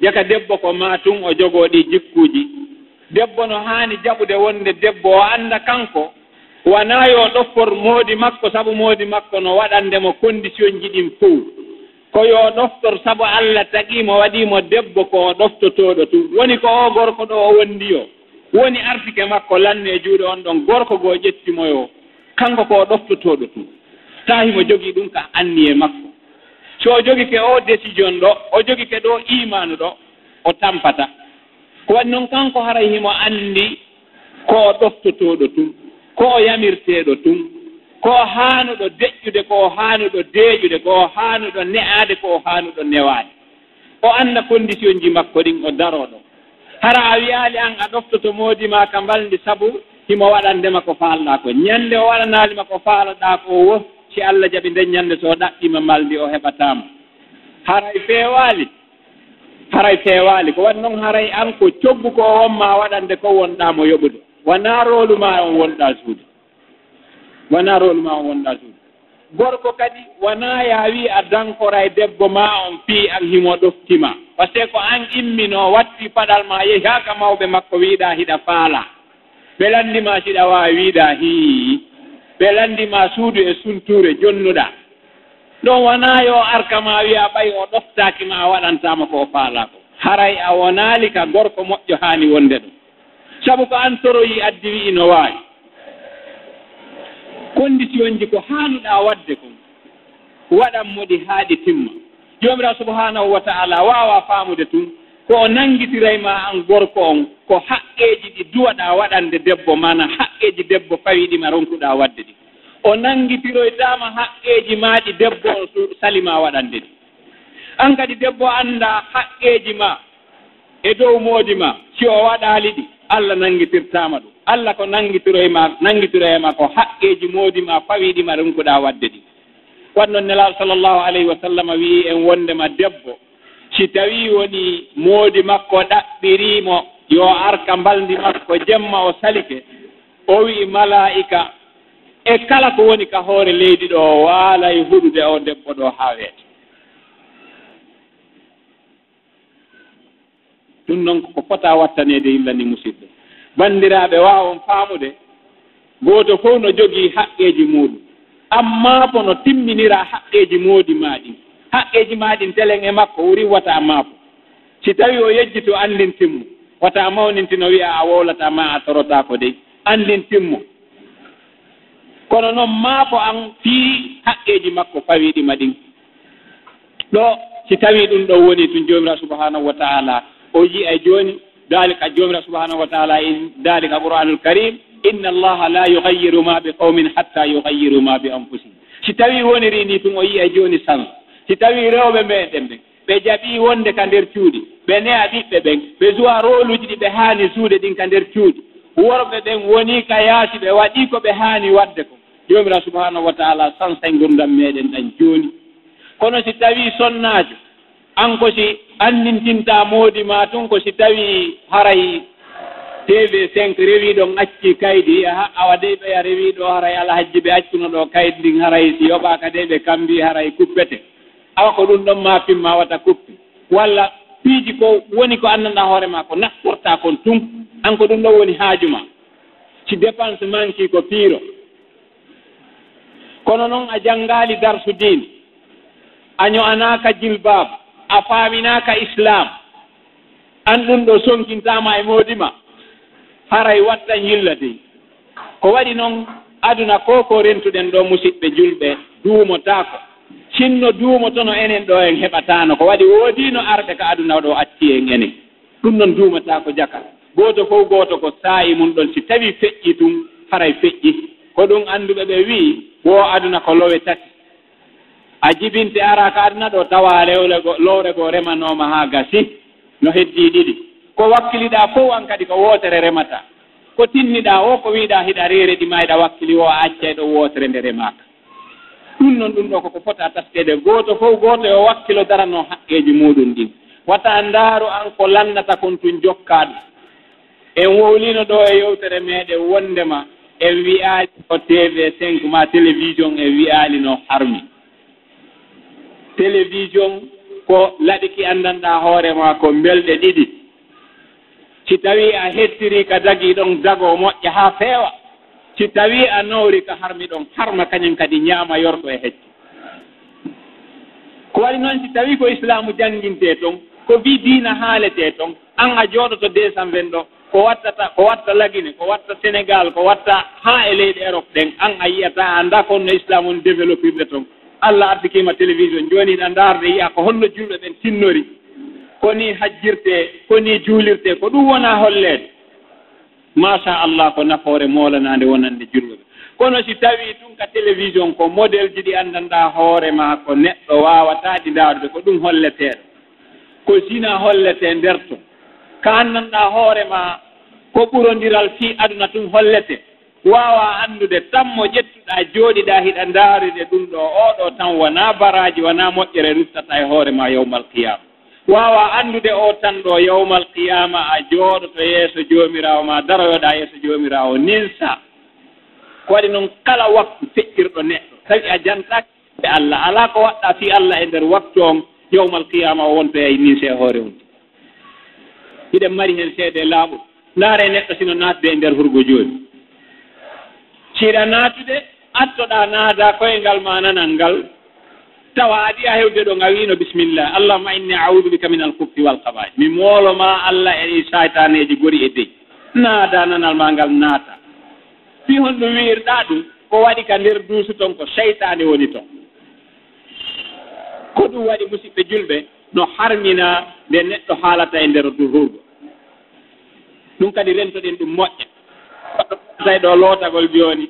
jaka debbo ko ma tun o jogoo ɗi jikkuuji. Debbo no haani jaɓude wonde debbo o annda kanko. Wonaa yo ɗoffor moodi makko sabu moodi makko no waɗandemo condition ji ɗin fof ko yo ɗoftor sabu allah tagiimo waɗiimo debbo ko o ɗoftotooɗo tu. Woni ko o gorko ɗo o wondi yo. Woni artike makko lanne e juuɗe on ɗon gorko goo ƴettimoyo. Kanko ko o ɗoftotooɗo tu. Taahimo jogii ɗum ka anni e makko. so o jogike o décision ɗo o jogike ɗo imanu ɗo o tampata. Ko waɗi noon kanko haray himo anndi ko o ɗoftotoɗo tun ko o yamirteeɗo tun ko o haanuɗo deƴƴude ko o haanuɗo deeƴude ko o haanuɗo ne'aade ko o haanuɗo newaade. O annda condition ji makko ɗin o daro ɗo hara a wiyaali an a ɗoftoto moodi ma ka mbalndi sabu himo waɗandema ko faalɗaa ko ñannde o waɗanaalima ko faaloɗaa ko wo si allah jaɓi nden ñannde so ɗaɓɓima maldi o heɓataama. Haray feewaali haray feewaali ko wat noon haray an ko coggu ko wonma waɗande ko wonɗaa mo yoɓude. Wonaa roolu ma on wonɗaa suude wonaa roolu ma on wonɗaa suude gorko kadi wonaa ya wi a dankora e debbo ma on fii an himo ɗoftima. Par ce que ko an immino watti paɗal ma yehi ha ka mawɓe makko wiiɗa hiɗa faala. Ɓe lanndima siɗa waawi wiiɗa hii. ɓe lanndima suudu e suntuure jonnuɗa. Ɗon wonaa yo arka ma wiya ɓay o ɗoftaaki ma a waɗantaama ko o faalaa ko haray a wonaali ka gorko moƴƴo haani wonde ɗum. Sabu ko an toroyi addi wi'i no waawi. Condition ji ko haaluɗaa waɗde kon waɗan mo ɗi haa ɗi timma. Joomiraa subahanahu wa taala waawa faamude tun ko o nanngitira ma an gorko on ko haqqeeji ɗi duwaɗaa waɗande debbo mana haqqeeji debbo fawi ɗi ronkuɗaa waɗde ɗi. O nanngitiroytaama haqqeeji maa ɗi debbo on salima waɗande ɗi. An kadi debbo annda haqqeeji ma e dow moodi ma si o waɗaali ɗi allah nanngitirtaama ɗum. Allah ko nanngitiro e ko haqqeeji moodi ma fawi ɗi ronkuɗaa waɗde ɗi. Wat noon nelaaɗo sallllahu alayhi wa sallam wii en wondema debbo si tawi woni moodi makko ɗaɓɓiriimo yo arka mbalndi makko jemma o salike o wi'i malaa'ika e kala ko woni ka hoore leydi ɗo waala e huɗude o debbo ɗo haa weeta ɗum noon ko fota wattaneede illa ni musidɗo banndiraaɓe waawon faamude gooto fof no jogii haqqeeji muɗum ammaa ko no timminira haqqeeji moodi maa ɗin haqqeeji maa ɗin telen e makko wuri wata maafo si tawi o yejji to andintinmo wata mawnintino wiya a wowlata ma a torotaako dey. Anndintinmo kono noon maafo an fii haqqeeji makko fawiɗima ɗin. Ɗo si tawi ɗum ɗo woni tun jomira subahanahu wa taala o yiya jooni dalika joomira subahanahu wa taala e dalika qur'anul karim inna allaha la yugayiru ma bi qawmin hatta yugayiru ma bi anfusihim. Si tawi woniri ni tun o yiya jooni sans si tawi rewɓe meɗen ɓen ɓe jaɓi wonde ka nder cuuɗi ɓe neya ɓiɓɓe ɓen ɓe suwa rôle uji ɗi ɓe haani suude ɗin ka nder cuuɗi. Worɓe ɓen woni ka yaasi ɓe waɗi ko ɓe haani waɗde ko. Joomirao subahanahu wa taala sansay gurdam meɗen ɗan jooni. Kono si tawi sonnaajo an ko si anndintinta moodi ma tun ko si tawi haray tv cinq rewi ɗon acci kaydi ha awa dey ɓeya rewi ɗo haray alahajji ɓe accuno ɗo kaydi ndin haray si yoɓaka de ɓe kambi haray kuppete. awa ko ɗum ɗon ma pimma wata kuppi. Walla piiji ko woni ko anndanɗa hoore ma ko naftorta kon tun an ko ɗum ɗon woni haaju ma. Si dépense manqui ko piiro. Kono noon a janngaali darsu diine a ño'anaaka jilbaab a faaminaaka islam an ɗum ɗo sonkintama e moodima haray wattan yillade ko waɗi noon aduna ko ko rentuɗen ɗo musidɓe julɓe duumotaako. cinno duumotono enen ɗo en heɓatano ko waɗi woodino arɓe ko aduna ɗo acci en enen ɗum noon duumata ko jaka. Gooto fof gooto ko saayi mum ɗon si tawi feƴƴi tun haray feƴƴi. Ko ɗum annduɓe ɓe wii wo aduna ko lowe tati. A jibinte ara ko aduna ɗo tawa rewle go lowre goo remanoma haa gasi no heddii ɗiɗi. Ko wakkiliɗaa fof an kadi ko wootere remata ko tinniɗaa o ko wiiɗaa hiɗa reere ɗi ma wakkili o a accay ɗo wootere nde remaaka. ɗum noon ɗum ɗo koko fota taskede. Gooto fof gooto yo e wakkilo darano haqqeeji muɗum ɗin wata ndaaru an ko lannata kon tun jokkaaɗo en wowlino ɗo e yewtere meeɗen wondema en wiyaali o tv cinq ma télévision en wiyaali no harmi. Télévision ko laɗiki anndanɗaa hoore maa ko mbelɗe ɗiɗi. Si tawii a hettiri ka dagii ɗon dagoo moƴƴa haa feewa. si tawi a nawri ka harmi ɗon harma kañum kadi ñaama yorɗo e hecco ko waɗi noon si tawi ko islamu jannginte toon ko wi diina haalete toon an a jooɗoto deux cent vingt ɗo ko wattata ko watta lagine ko watta sénégal ko watta haa e leyɗi europe ɗen an a yiyata a annda ko honno islam on développirɗe toon allah artikima télévision jooni ɗa ndaarde yiya ko holno julɓe ɓen tinnori. Koni hajjirte koni juulirte ko ɗum wona holleede. machallah ko nafoore moolanaande wonande julluɓe kono si tawii ɗum ka télévision ko modéle ji ɗi anndanɗa hoorema ko neɗɗo wawata ɗi ndaarude ko ɗum holleteeɗo. Ko sina holletee nder to. Ka anndanɗa hoorema ko ɓurondiral fii aduna ɗum hollete. Waawa anndude tan mo ƴettuɗaa jooɗiɗaa hiɗa ndaarude ɗum ɗo. Oɗo tan wonaa baraaji wonaa moƴƴere ruttata e hoore ma yowmal qiyama waawa anndude o tan ɗo yawmal qiyama a jooɗoto yeeso joomiraawo ma daroyoɗa yeeso joomirawo ninsa ko waɗi noon kala waktu feƴƴirɗo neɗɗo. Tawi a jantaki e allah alaa ko waɗɗa fi allah e ndeer waktu on yawmal qiyama o wonto yey ninse e hoore hunde hiɗen mari heen seede e laaɓol. Ndaare e neɗɗo sino naatde e ndeer hurgo jooni. Siɗa naatude attoɗa naada koyngal ma nanal ngal tawa aɗi a hewde ɗo gawino bisimillah. Allahuma inni audu bika min alkuffi walkabaji mi mooloma allah e saytaneji gori e dey naada nanal ma ngal naata. Fi hon ɗum wiirɗa ɗum ko waɗi ka nder duusu ton ko seytane woni ton. Ko ɗum waɗi musidɓe julɓe no harmina nde neɗɗo haalata e nder duhurgo. Ɗum kadi rentoɗen ɗum moƴƴa. Tay ɗo lootagol jooni.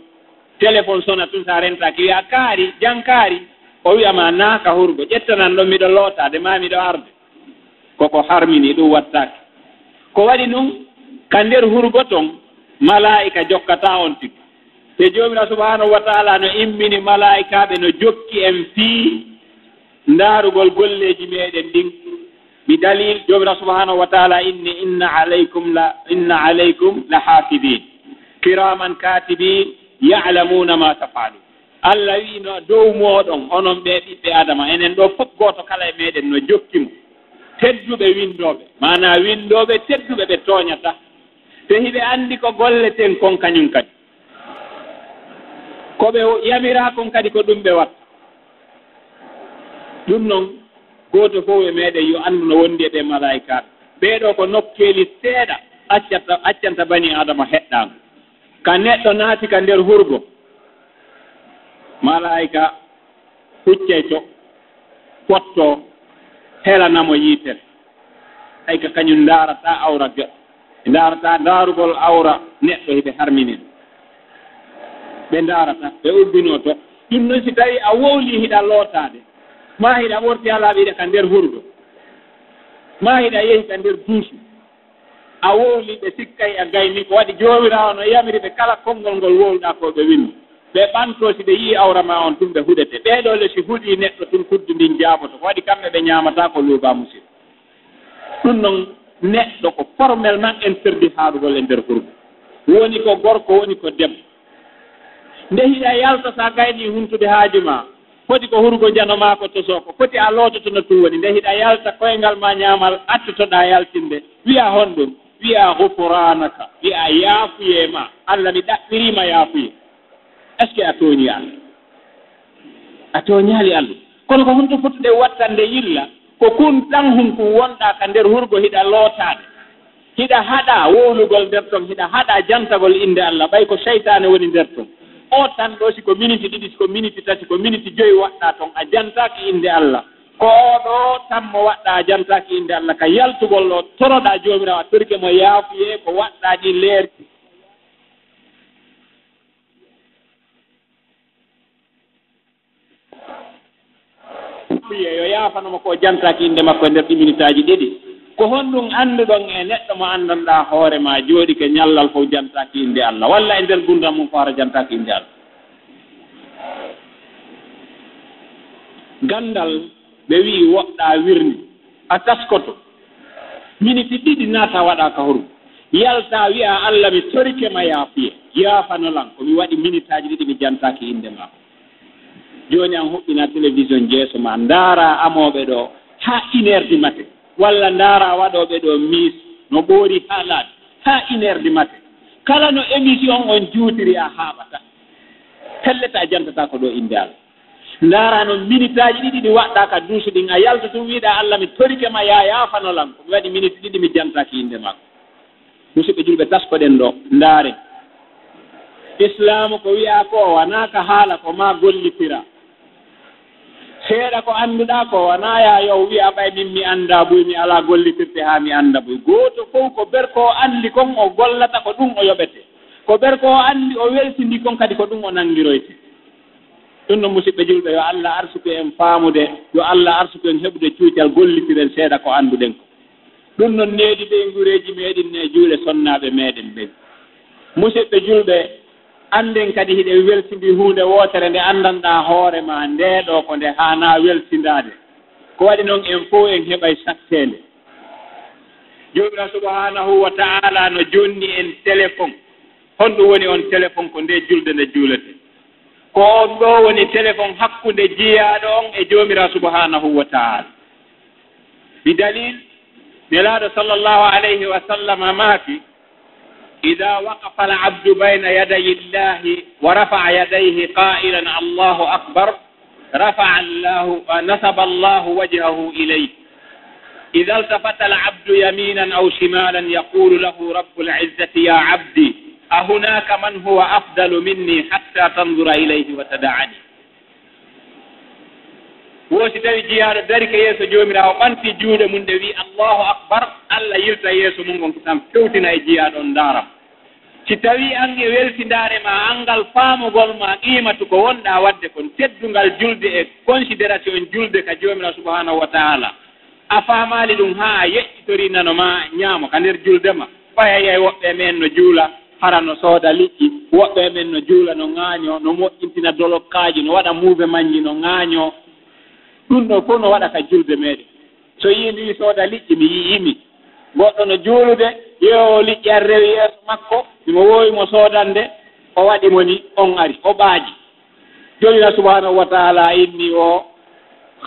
Téléphone sona tun sa rentaki wiya kaari jang kaari o wiyama naaka hurgo ƴettanan ɗon miɗo lootade ma miɗo arde. Koko harmini ɗum wattake ko waɗi ɗum ka nder hurgo ton malaika jokkata on tigi. Te jomina subahanahu wa taala no immini malaikaɓe no jokki en fii ndaarugol golleeji meeɗen ɗin. Bi dalil joomira subahanahu wa taala inni inna alaykum la inna alaykum la hafidin kiraman katibin yalamuna ma tafalun allah wi no dow mooɗon onon ɓe ɓiɓɓe adama. Enen ɗo fof gooto kala e meɗen no jokkimo tedduɓe winndooɓe mana winndooɓe tedduɓe ɓe tooñata. Te hiɓe anndi ko golleten kon kañum kadi. Ko ɓe yamiraa kon kadi ko ɗum ɓe watta. Ɗum noon gooto fof e meɗen yo anndu no wondi e ɓe malaikaɓe ɓeeɗo ko nokkeeli seeɗa. Accata accanta bani adama heɗɗaango ka neɗɗo naati ka nder hurgo. malaika hucceco fotto helanamo yiitere hay ka kañum ndaarata awra goɗɗo ndaarata ndaarugol awra neɗɗo e hiɓe harminin ɓe ndaarata ɓe ubbinoo to. Ɗum noon si tawii a wowli hiɗa lootaade ma hiɗa ɓorti alaa ɓiɗa ka ndeer hurgo ma hiɗa yehi ka ndeer duusu a wowli ɓe sikkay a gayni ko waɗi joomiraawo no yamiri ɓe kala konngol ngol wowluɗaa ko ɓe winndi. ɓe ɓanto si ɓe yii awra ma on ɗum ɓe huɗete. Ɓeeɗo le si huɗii neɗɗo tun kuddu ndin jaaboto ko waɗi kamɓe ɓe ñaamataa ko luuba musidɗo ɗum noon neɗɗo ko formel nan interdit haaɗugol e ndeer hurgo woni ko gorko woni ko debbo. Nde hiɗa yalta so a gaynii huntude haaju ma foti ko hurgo jano maa ko tosoo ko foti a loototo no tum woni. Nde hiɗa yalta koyngal ma ñaamal attotoɗaa yaltinde. Wiya hon ɗum wiya gufuranaka wiya yaafuye ma. Allah mi ɗaɓɓiriima yaafuye. est ce que a tooñi Allah a tooñaali Allah. Kono ko hunto fotude wattande yilla ko kun tan hunko wonɗaa ka ndeer hurgo hiɗa lootaade. Hiɗa haaɗa wowlugol nder ton hiɗa haaɗa jantagol innde Allah ɓay ko seytane woni nder ton. O tan ɗo siko minute ɗiɗi siko minute tati ko minute joyi waɗɗa toon a jantaki innde Allah. Ko oɗo tan mo waɗɗa a jantaki inde Allah. Ka yaltugol ɗo toroɗa jomirawo a torike mo yaafuye ko waɗɗa ɗi leerki fuɗɗoyi yo yaafanoma ko jantaki inde makko e nder ɗi minute aji ɗiɗi. Ko honɗum annduɗon e neɗɗo mo anndanɗa hoore ma jooɗi ke ñallal fof jantaki inde allah. Walla e nder gundam mum fo hara jantaki inde allah. Gandal ɓe wii woɗɗa wirni a taskoto. Minute ɗiɗi naata waɗa ka horum. Yalta wiya allah mi torike ma yaafuye yaafanolan komi waɗi minute aji ɗiɗi mi jantaki inde maako. jooni an huɓɓina télévision jeeso ma ndaara amooɓe ɗo haa une heure du matin walla ndaara waɗooɓe ɗo mis no ɓoori haa laaɓi haa une heure du matin kala no émission on juutiri a haaɓata pelleta jantata ko ɗo innde allah. Ndaara no minute aji ɗiɗi ɗi waɗɗaka duusu ɗin a yalta tum wiiɗa allah mi torike ma ya yaafanolam ko. Mi waɗi minute ɗiɗi mi jantaki innde makko musidɓe julɓe taskoɗen ɗo ndaare. Islamu ko wiya ko wonaa ka haala ko ma gollitira. seeɗa ko annduɗa ko wona ya yo wiya ɓay min mi annda boy mi ala gollitirte haa mi annda boy gooto fof ko berko o anndi kon o gollata ko ɗum o yoɓete. Ko berko o anndi o weltindi kon kadi ko ɗum o nanngiroyte ɗum no musidɓe julɓe yo allah arsuku en faamude yo allah arsuku en heɓude cuucal gollitiren seeɗa ko annduɗen ko. Ɗum noon needi ɓe ngureeji meeɗin ne juuɗe sonnaaɓe meeɗen ɓen. Musidɓe julɓe annden kadi hiɗe weltindi hunde wootere nde anndanɗa hoore ma ndeɗo ko nde hana weltindade. Ko waɗi noon en fof en heɓay sattede jomira subahanahu wa taala no jonni en téléphone. Honɗum woni on téléphone ko nde julde nde juulete. Ko on ɗo woni téléphone hakkunde jiyaɗo on e joomira subahanahu wa taala. Bi dalil nelaaɗo sallllahu alayhi wa sallam maaki ida waqafa alabdu bayna yaday illahi wa rafa'a yadayhi qailan allahu akbar rafa'a llahu nasaba allahu wajhahu ilayh ida iltafata alabdu yaminan aw shimalan yaqulu lahu rabu lizzati ya abdi ahunaka man huwa afdalu minni hatta tandura ilayhi wa tada'ani woosi tawi jiyaaɗo dari ko yeeso joomirawo ɓanti juuɗe mum ɗe wi allahu akbar allah yilta yeeso mum on tan fewtina e jeyaɗo on ndaaram si tawi an e weltindaare ma anngal faamugol ma qiimatu ko wonɗa waɗde kon teddungal julde e considération julde ka joomirao subahanahu wa taala. A faamaali ɗum haa a yeƴƴitorinano ma ñaamo ka nder julde ma. Fayayay woɓɓe men no juula hara no sooda liƴƴi. Woɓɓe men no juula no ŋaaño no moƴƴintina dolokkaaji no waɗa muuve manji no ŋaaño. Ɗum ɗo fof no waɗa ka julde meeɗen. So yii ndi sooda liƴƴi mi yi'imi goɗɗo no juulude yeewo liƴƴat rewi yeeso makko imo woowi mo soodande o waɗimo ni on ari o ɓaaji. Jonina subhanahu wa taala inni o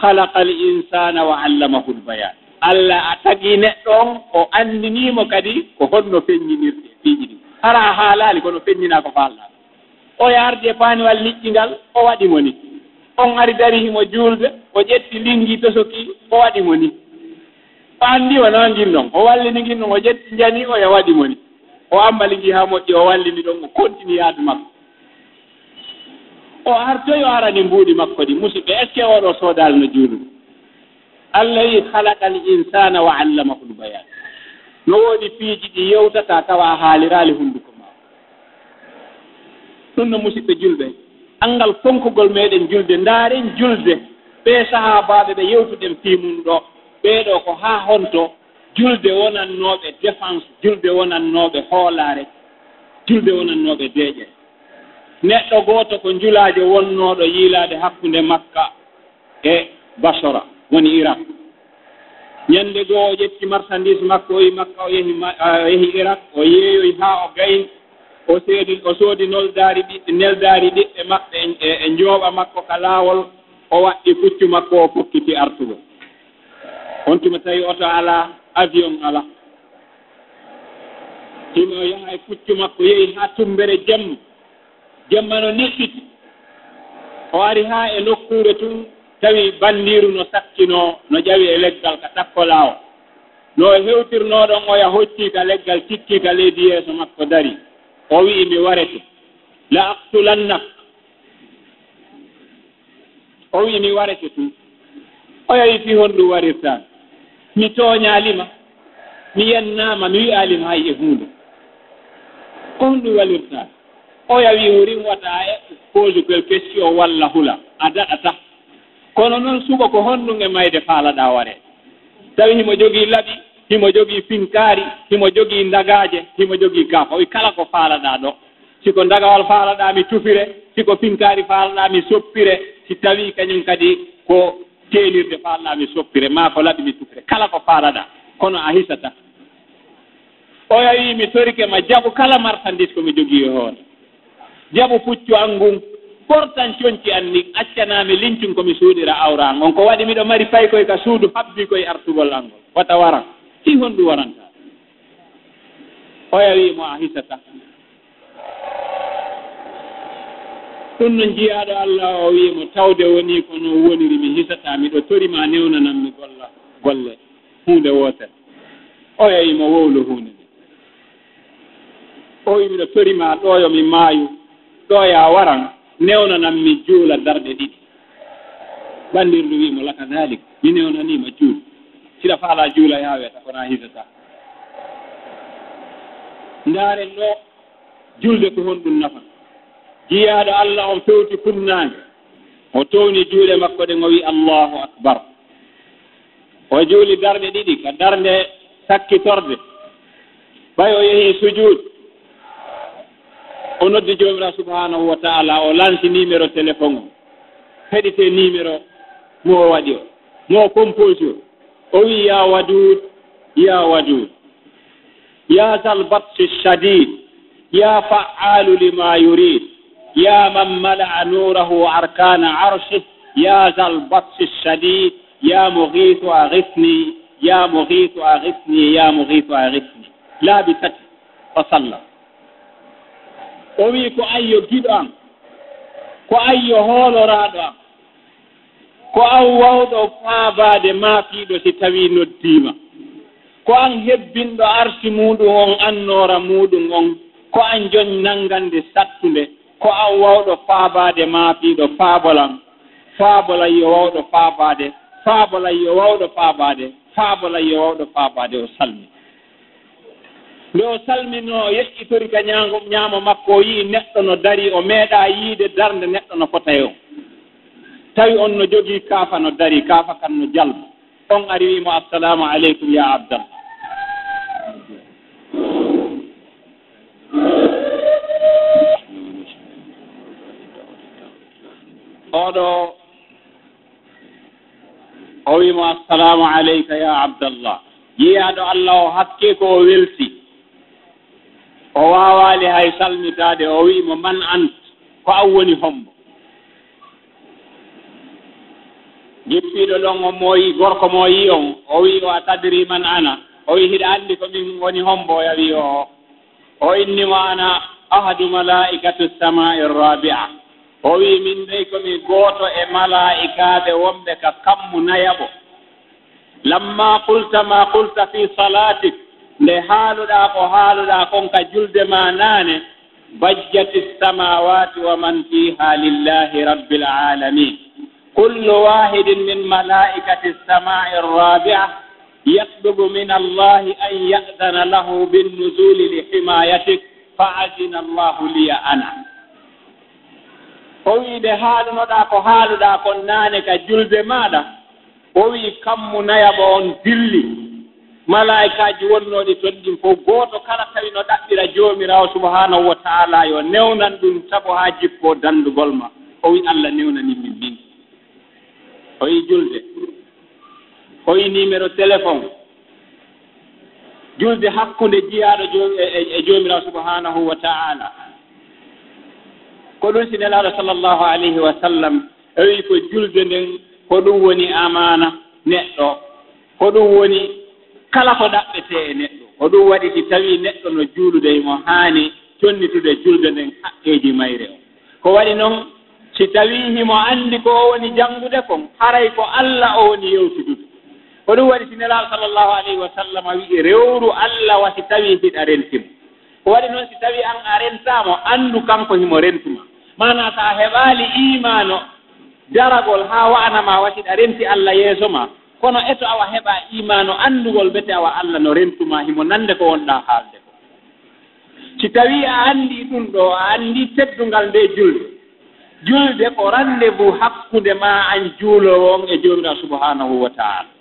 halaqa l insana wa allamahu l bayan allah a tagi neɗɗo on o anndinimo kadi ko honno feññinirde fiiji ɗi. Hara haalaali kono feññina ko faallaɗo o yardi e paaniwal liƴƴi ngal o waɗimo ni. On ari dari himo juulde o ƴetti linngi tosoki o waɗimo ni. andi wona guinnon o wallini guinnon o ƴetti jani o e waɗi moni. O ammali ngi haa moƴƴi o wallini ɗon o continue yaadu makko. O artoy o arani mbuuɗi makko ɗi. Musidɓe est ce que oɗo soodal no juuluɗo allah wi halaqa al insana wa allamahu l bayan no woodi piiji ɗi yewtata tawa haaliraali hunnduko ma. Ɗum no musidɓe julɓe. Angal fonkugol meɗen julde ndaaren julde. Ɓe sahabaɓe ɓe yewtuɗen fimum ɗo. ɓeeɗo ko haa honto julde wonannooɓe défense julde wonannooɓe hoolaare julde wonannooɓe deeƴe. Neɗɗo gooto ko njulaaje wonnooɗo yiilaade hakkunde makka e basora woni irak. Ñannde goo o ƴetti marchandise makko o yi makka o yehi o yehi irak o yeeyoyi haa o gayn o seedi o soodi noldaari ɓiɗɗe neldaari ɗiɗɓe maɓɓe e, e njooɓa makko ka laawol o waɗɗi e puccu makko o fokkiti artugo. on tuma tawi oto ala avion ala. O yaha e puccu makko yehi ha tumbere jemma jemma no neɗɗiti o ari ha e nokkure tun tawi bandiru no sakkino no ƴawi e leggal ka takkolaa o. No e hewtirnooɗon oya hocci ka leggal cikki ka leydi yeeso makko dari. O wi'i mi warete la aktulannak o wi'i mi warete tun. O yawi fi honɗum ɗum mi tooñaalima. Mi yennaama mi wiyaalima hay e huunde. Kon ɗum walirtaa oya wi worin waɗaa e poosu kel question walla hula. A daɗata kono noon suɓa ko honɗum e mayde faalaɗaa waree tawi himo jogii laɓi himo jogii finkaari himo jogii ndagaaje himo jogii kaafa wi kala ko faalaɗaa ɗo. Siko ndagawal faalaɗaa mi tufire siko finkaari faalaɗaa mi soppire si tawii kañum kadi ko teelirde faa laaɓi soppire maa ko laɓi mi sufre kala ko faalaɗa kono a hisata. O yawi mi torike ma jaɓu kala martandis ko mi jogii e hoore. Jaɓu puccu an ngun ɓortan coñci an ni accanami lincum komi suuɗira awra an on ko waɗi miɗo mari fay koye ka suudu habbi koye artugol an ngol wata waran si honɗum waranta o yawi mo a hisata. ɗum no jiyaɗo allah o wiima tawde woni kono woniri mi hisata miɗo torima newnananmi golla golle hunde wootere o yeyimo wowlo hunde nde. O wi miɗo torima ɗoyo mi maayu ɗoya waran newnananmi juula darɗe ɗiɗi. Ɓandirdu wiimo laka dalik mi newnanima juulu siɗa faala juula yaweta kona hisata. Ndaaren ɗo julde ko honɗum nafan jiyaaɗo allah on fewti kumnaange o towni juuɗe makko ɗen o wi allahu akbar. O juuli darɗe ɗiɗi ka darnde sakkitorde. Ɓay o yehii sujuud. O noddi joomiraa subhanahu wa taala o lanti numéro téléphone o. Heɗite numéro mo o waɗi o. Mo o compose o. O wi ya waduud ya waduud. Ya zal batse shadid ya fa'alu lima yurid يا من ملأ نوره أركان عرشه يا ذا البطش ya يا مغيث ya يا مغيث ya يا مغيث أغثني tati fa sallam o wi ko ayyo giɗo am ko ayyo hooloraaɗo am ko an wawɗo faabaade maafiiɗo si tawii noddiima. Ko an hebbinɗo arsi muɗum on annoora muɗum on ko an joñ nanngande sattunde ko an wawɗo faabaade ma ɓiɗo faabolan. Faabolan yo wawɗo faabaade. Faabolan yo wawɗo faabaade. Faabolan yo wawɗo faabaade o salmi. Nde o salmino yeƴƴitori ka ñaago ñaamo makko o yii neɗɗo no dari o meeɗaa yiide darnde neɗɗo no fota yo. Tawi on no jogii kaafa no dari kaafa kan no jalba on ari wiimo assalamu aleykum ya abdallah. oɗo o wiimo assalamu aleyka ya abdallah. Yiyaɗo allah o hakke ko o welti. O wawali hay salmitade o wiimo man ant? Ko an woni hombo. Jippiɗo ɗon o mooyi gorko mo yi on o wi o a tadri man ana? O wi hiɗa andi ko min woni hombo o yawi o. O innimo ana ahadu malaikatu samai rabia o wi min dey komi gooto e malaikaaɓe wonɓe ka kammu nayaɓo lamma qulta ma qulta fi salatik nde haaluɗaa ko haaluɗaa kon ka julde ma naane bajjati samawati wa man fiha lillahi rabbil alamin kullu wahidin min malaikati samai arrabi'a yatlubu min allahi an ya'dana lahu binnuzuli li himayatik fa azina allahu liya ana. o wii ɓe haalunoɗaa ko haaluɗaa kon naane ka julde maaɗa o wii kammu nayaɓo on dilli. Malaikaji wonnooɗi ton ɗin fof gooto kala tawi no ɗaɓɓira joomiraawo subahanahu wa taala yo newnan ɗum sabu haa jippoo danndugol ma. O wii allah newnani min min. O wii julde. O wii numéro téléphone. Julde hakkunde jiyaaɗo e, e, e joomiraawo subahanahu wa taala. ko ɗum si nelaaɗo sallllahu alayhi wa sallam o wii ko julde nden ko ɗum woni amana neɗɗo. Ko ɗum woni kala ko ɗaɓɓetee e neɗɗo. Ko ɗum waɗi si tawii neɗɗo no juulude mo haani connitude julde nden haqqeeji mayre o. Ko waɗi noon si tawii himo anndi ko o woni janngude kon haray ko allah o woni yewtudude ko ɗum waɗi si nelaaɗo sallllahu alayhi wa sallam wi'i rewru allah wa si tawii hiɗa rentimo. Ko waɗi noon si tawii an a rentaamo anndu kanko himo rentuma. mana so a heɓaali imano daragol haa wa'anama wasi ɗa renti allah yeeso ma. Kono eto awa heɓa imano anndugol bete awa allah no rentuma himo nande ko wonɗa haalde ko. Si tawi a anndi ɗum ɗo a anndi teddungal nde julde. Julde ko rendez-vous hakkunde ma an juulowo on e joomiraa subhanahu wa taala.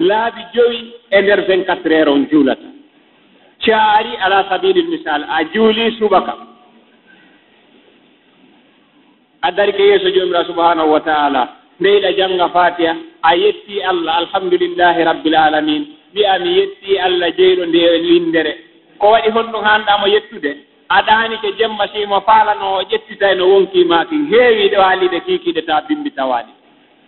Laabi joyi e ndeer 24 heure on juulata. Caari alaa sabilil misal a juuli suba kam addarike yeeso joomiraa subahanahu wa taala. Ndeyɗa jannga fatiha a yetti allah alhamdulillahi rabbil alamin. Wiya mi yetti allah jeyɗo nde e lindere. Ko waɗi hon ɗum haanɗamo yettude aɗaanike jemma simo faalano o ƴettitay no wonkimaaki heewi ɗo haaliɗe kiikiiɗe taa bimbi tawaɗi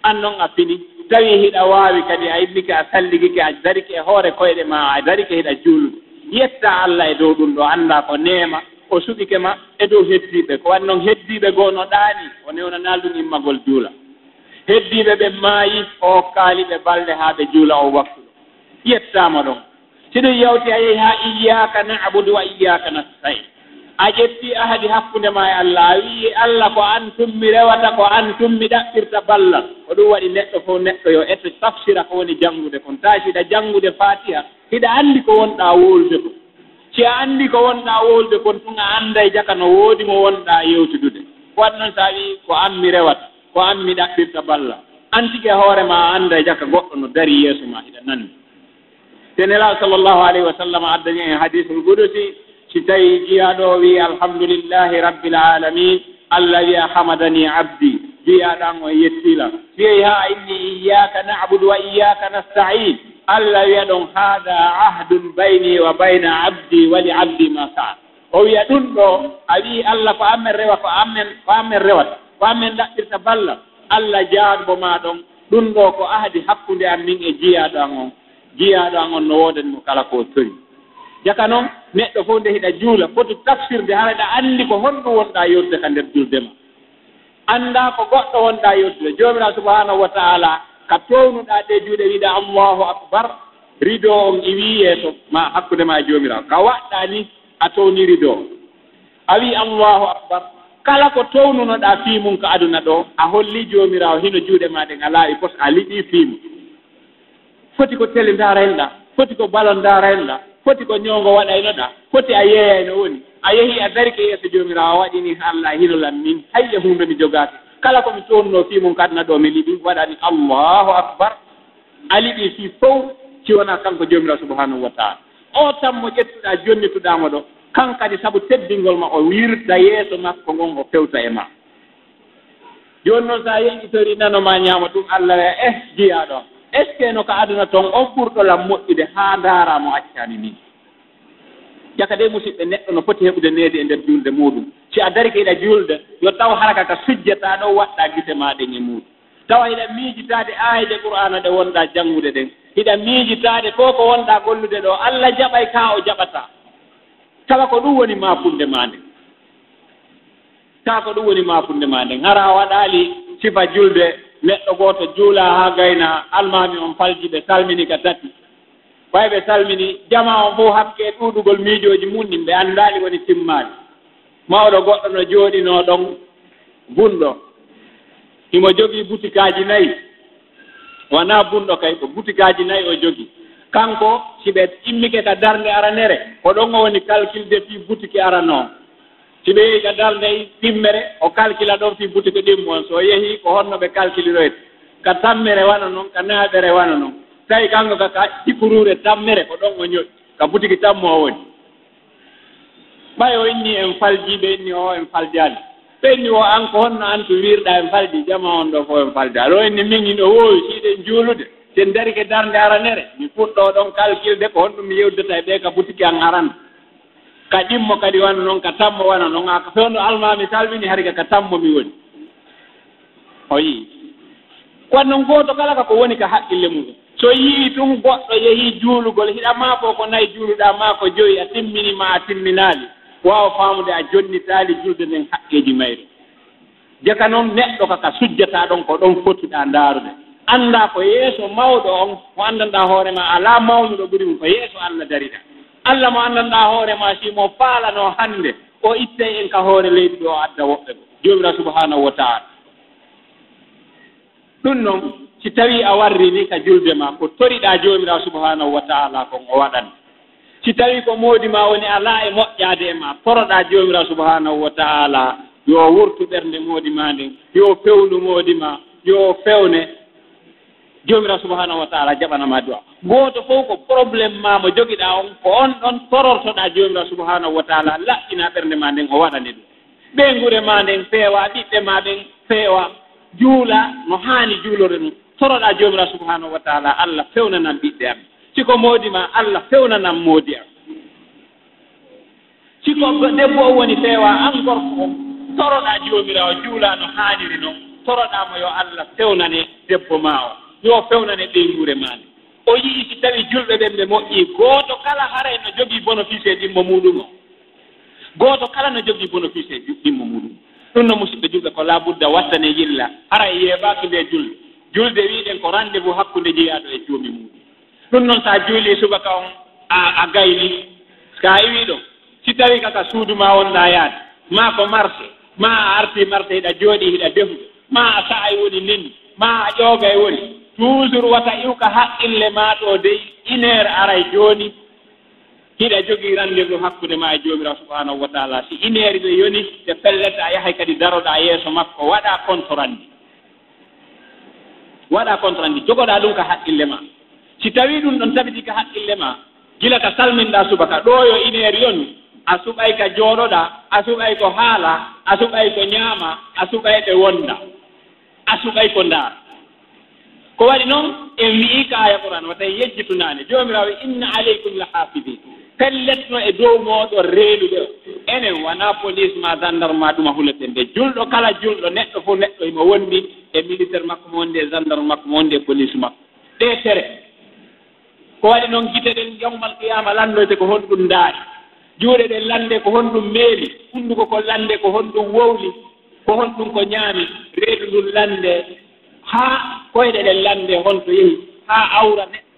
an noon a fini tawi hiɗa waawi kadi a immike a salligike a darike e hoore koyɗe ma a darike hiɗa juulude yetta allah e dow ɗum ɗo annda ko neema. o suɓike ma e dow heddiiɓe ko wat noon heddiiɓe goo no ɗaani o newna naaldu immagol juula. Heddiiɓe ɓe maayi o hokkaali ɓe balɗe haa ɓe juula o waktu ɗo yettaama ɗon. Si ɗum yawti a yehi haa iyaka nabudu wa iyaka nastain a ƴetti ahadi hakkunde ma e allah a wii allah ko an tummi rewata ko an tummi ɗaɓɓirta ballal. Ko ɗum waɗi neɗɗo fof neɗɗo yo etto tafsira ko woni janngude kon. Taa siɗa janngude fatiha hiɗa anndi ko wonɗaa woolude ko. si a anndi ko wonɗaa woolude kon fuu a annda e jaka no woodi mo wonɗaa yewtudude wat noon so a wii ko an mi rewat ko an mi ɗaɓɓirta balla. Antike hoore ma a annda e jaka goɗɗo no dari yeeso ma iɗa nanndi. Te nelaaɗo sallllahu alayhi wa sallam addani en hadisul gudusi si tawi jiyaaɗo wii alhamdulillahi rabbil alamin allah wiya hamadani abdi jiyaɗan o yettiila si yehi haa inni iyaka nabudu wa iyaka nastain. allah wiya ɗon haaɗa ahdun bayni wa bayna abdi wali abdi ma sa'a o wiya ɗum ɗo a wi allah ko amen rewa ko amen ko amen rewata ko amen ɗaɓɓirta balla allah jaanbo ma ɗon ɗum ɗo ko ahdi hakkunde an min e jiyaɗo an on. Jiyaɗo an on no wooden mo kala ko tori. Jaka noon neɗɗo fof nde hiɗa juula foti tafsirde haraɗa anndi ko honɗum wonɗa yodde ka nder julde ma. Annda ko goɗɗo wonɗa yewtude joomira subahanahu wa taala ka townuɗaa ɗe juuɗe wiiɗa allahu akbar rido on iwi yeeso ma hakkunde ma e joomiraawo. Ka waɗɗaa ni a towni rido. On a wii allahu akbar. Kala ko townunoɗaa fii mum ko aduna ɗo a hollii joomiraawo hino juuɗe maa ɗen a laaɓi pos a liɗii fii mum foti ko tele ndaaraenɗaa foti ko balo ndaaraenɗaa foti ko ñoongo waɗayno waɗaynoɗaa foti a yeeyayno woni. A yehii a darike yeeso joomiraawo waɗini allah hino lammin. Hayya huunde mi jogaaki. kala ko mi coonno fii mum kadna ɗo mi liɓi waɗani allahu akbar. A liɓi fii fof ciwona kanko joomirao subahanahu wa taala. O tan mo ƴettuɗa jonnituɗamo ɗo kan kadi sabu teddingol ma o wirda yeeso makko ngon o fewta e ma. Jooni noon so a yeƴƴitori nanoma ñaama ɗum allah wiya eh jiya ɗon est ce que no ko aduna toon on ɓurɗolam moƴƴude haa ndaaramo accani min ƴaka de musidɓe neɗɗo no foti heɓude needi e nder julde muɗum. Si a darike iɗa julde yo taw haraka ka sujjata ɗo waɗɗa gite maɗen e muɗum. Tawa hiɗa miijitaade aayde qur'ana ɗe wonɗa janngude ɗen. Hiɗa miijitaade fof ko wonɗa gollude ɗo allah jaɓay kaa o jaɓata tawa ko ɗum woni maafunde ma nden kaa ko ɗum woni maafunde ma nden hara waɗaali sifa julde neɗɗo gooto juula haa gayna almaami on falji ɓe salmini ka tati. fayɓe salmini jama on fof hakke ɗuuɗugol miijooji munɗin ɓe anndaali woni timmaani mawɗo goɗɗo no jooɗinoo ɗon bunɗo. Himo jogii butikaaji nayi wonaa bunɗo kay ko butikaaji nayi o jogii. Kanko si ɓe immike ka darnde aranere ko ɗon o woni calcule de fii butiki aranoo. Si ɓe yehi ka darnde ɗimmere o calcule a ɗon fii butiki ɗimmo on so yehii ko honno ɓe calcule royde ka tammere wana noon ka naaɓere wana noon tawi kanko ka ka hippuruure tammere ko ɗon o ñoƴi ka butiki tammo o woni. Ɓay o inni en faljiiɓe inni o en faljaani ɓenni o an ko honno an to wirɗa en falji jama on ɗo fof en falda o inni min ino woowi siiɗen juulude sen dari ke darde aranere mi fuɗɗo ɗon calculde ko honɗum mi yewdata e ɓe ka butiki an arana. Ka ɗimmo kadi wana noon ka tammo wana noon a ko fewno almami salmini harika ka tammo mi woni. O yii. Kono noon gooto kala ka ko woni ka haqqille muɗum. so yii tun goɗɗo yehii juulugol hiɗamaa fof ko nayi juuluɗaa maa ko joyi a timminima a timminaali. Waawa faamude a jonnitaali julde nden haqqeeji mayru jeka noon neɗɗo kaka sujjataa ɗon ko ɗon fotiɗaa ndaarude. Anndaa ko yeeso mawɗo on mo anndanɗaa hoore ma alaa mawnuɗo ɓuri mum ko yeeso allah dariɗa allah mo anndanɗaa hoore ma simo faalanoo hannde o ittay en ka hoore leydi ɗo o adda woɓɓe go joomira subahanahu wa taala. Ɗum noon si tawi a warri ni ka julde ma ko toriɗa jomirawo subahanahu wa taala kon o waɗan. Si tawi ko moodi ma woni alaa e moƴƴaade e ma poroɗa jomirawo subahanahu wa taala yo wurtu ɓernde moodi ma nden yo fewndu moodi ma yo fewne jomirawo subahanahu wa taala jaɓanama duwa gooto fof ko probléme ma mo jogiɗa on ko on ɗon torortoɗa jomirawo subahanahu wa taala laɓɓina ɓernde ma nden o waɗani ɗum. Ɓe ngure ma nden feewa ɓiɓɓe ma ɓen feewa juula no haani juulore ɗum toroɗa jomiraɗo subahanahu wa taala allah fewnanan ɓiɓɓe am. Siko moodima allah fewnanan moodi am. Siko debbo o woni feewa an gorko o toroɗa jomirawo juulano haaniri noon toroɗamo yo allah fewnane debbo ma o. Yo fewnane ɓeygure ma o yii si tawi julɓe ɓen ɓe moƴƴi gooto kala haray no jogii bonofice e ɗimmo muɗum o. Gooto kala no jogii bonofice e ɗimmo muɗum. Ɗum no musidɓe julɓe ko labudda wattane yilla. Haray yeeɓaki nde julɓe. julde wiiɗen ko rendez vous hakkunde jeyaaɗo e cuumi muɗum. Ɗum noon so a juulii subaka on a a gayni. So a iwii ɗo si tawii kaka suudu ma wonɗaa yahde ma ko marché ma a artii marché hiɗa jooɗii hiɗa defu ma a sa'a e woni nenni ma a ƴooga e woni. Toujours wata iwka haqqille maa ɗo dey une heure ara e jooni hiɗa jogii rendez vous hakkunde ma e joomiraawo subahanahu wa taala. Si une heure ɗo yoni te pellete a yahay kadi daroɗaa yeeso makko waɗaa kontorandi waɗa contrandi jogoɗa ɗum ka haqqille ma. Si tawi ɗum ɗon tabiti ka haqqille ma gila ka salminɗa subaka ɗo yo ineer yoni a suɓay ka jooɗoɗa a suɓay ko haala a suɓay ko ñaama a suɓay ɓe wonda. A suɓay ko ndaar. Ko waɗi noon en wi'i ka aya qouran wata yejjitunaane jomirawo inna aleykum la hafidin pelletno e dow mooɗo reenu ɓe enen wonaa police ma gendarme ma ɗum a nde. Julɗo kala julɗo neɗɗo fof neɗɗo imo wondi e militaire makko mo wondi e gendarme makko mo wondi e police makko. Ɗe tere. Ko waɗi noon gite ɗen yawmal qiyama lanndoyte ko honɗum ndaari. Juuɗe ɗen lande ko honɗum meeli. Hunnduko ko lande ko honɗum wowli. Ko honɗum ko ñaami. Reedu ndun lande. Haa koyɗe ɗen lande honto yehi. Haa awra neɗɗo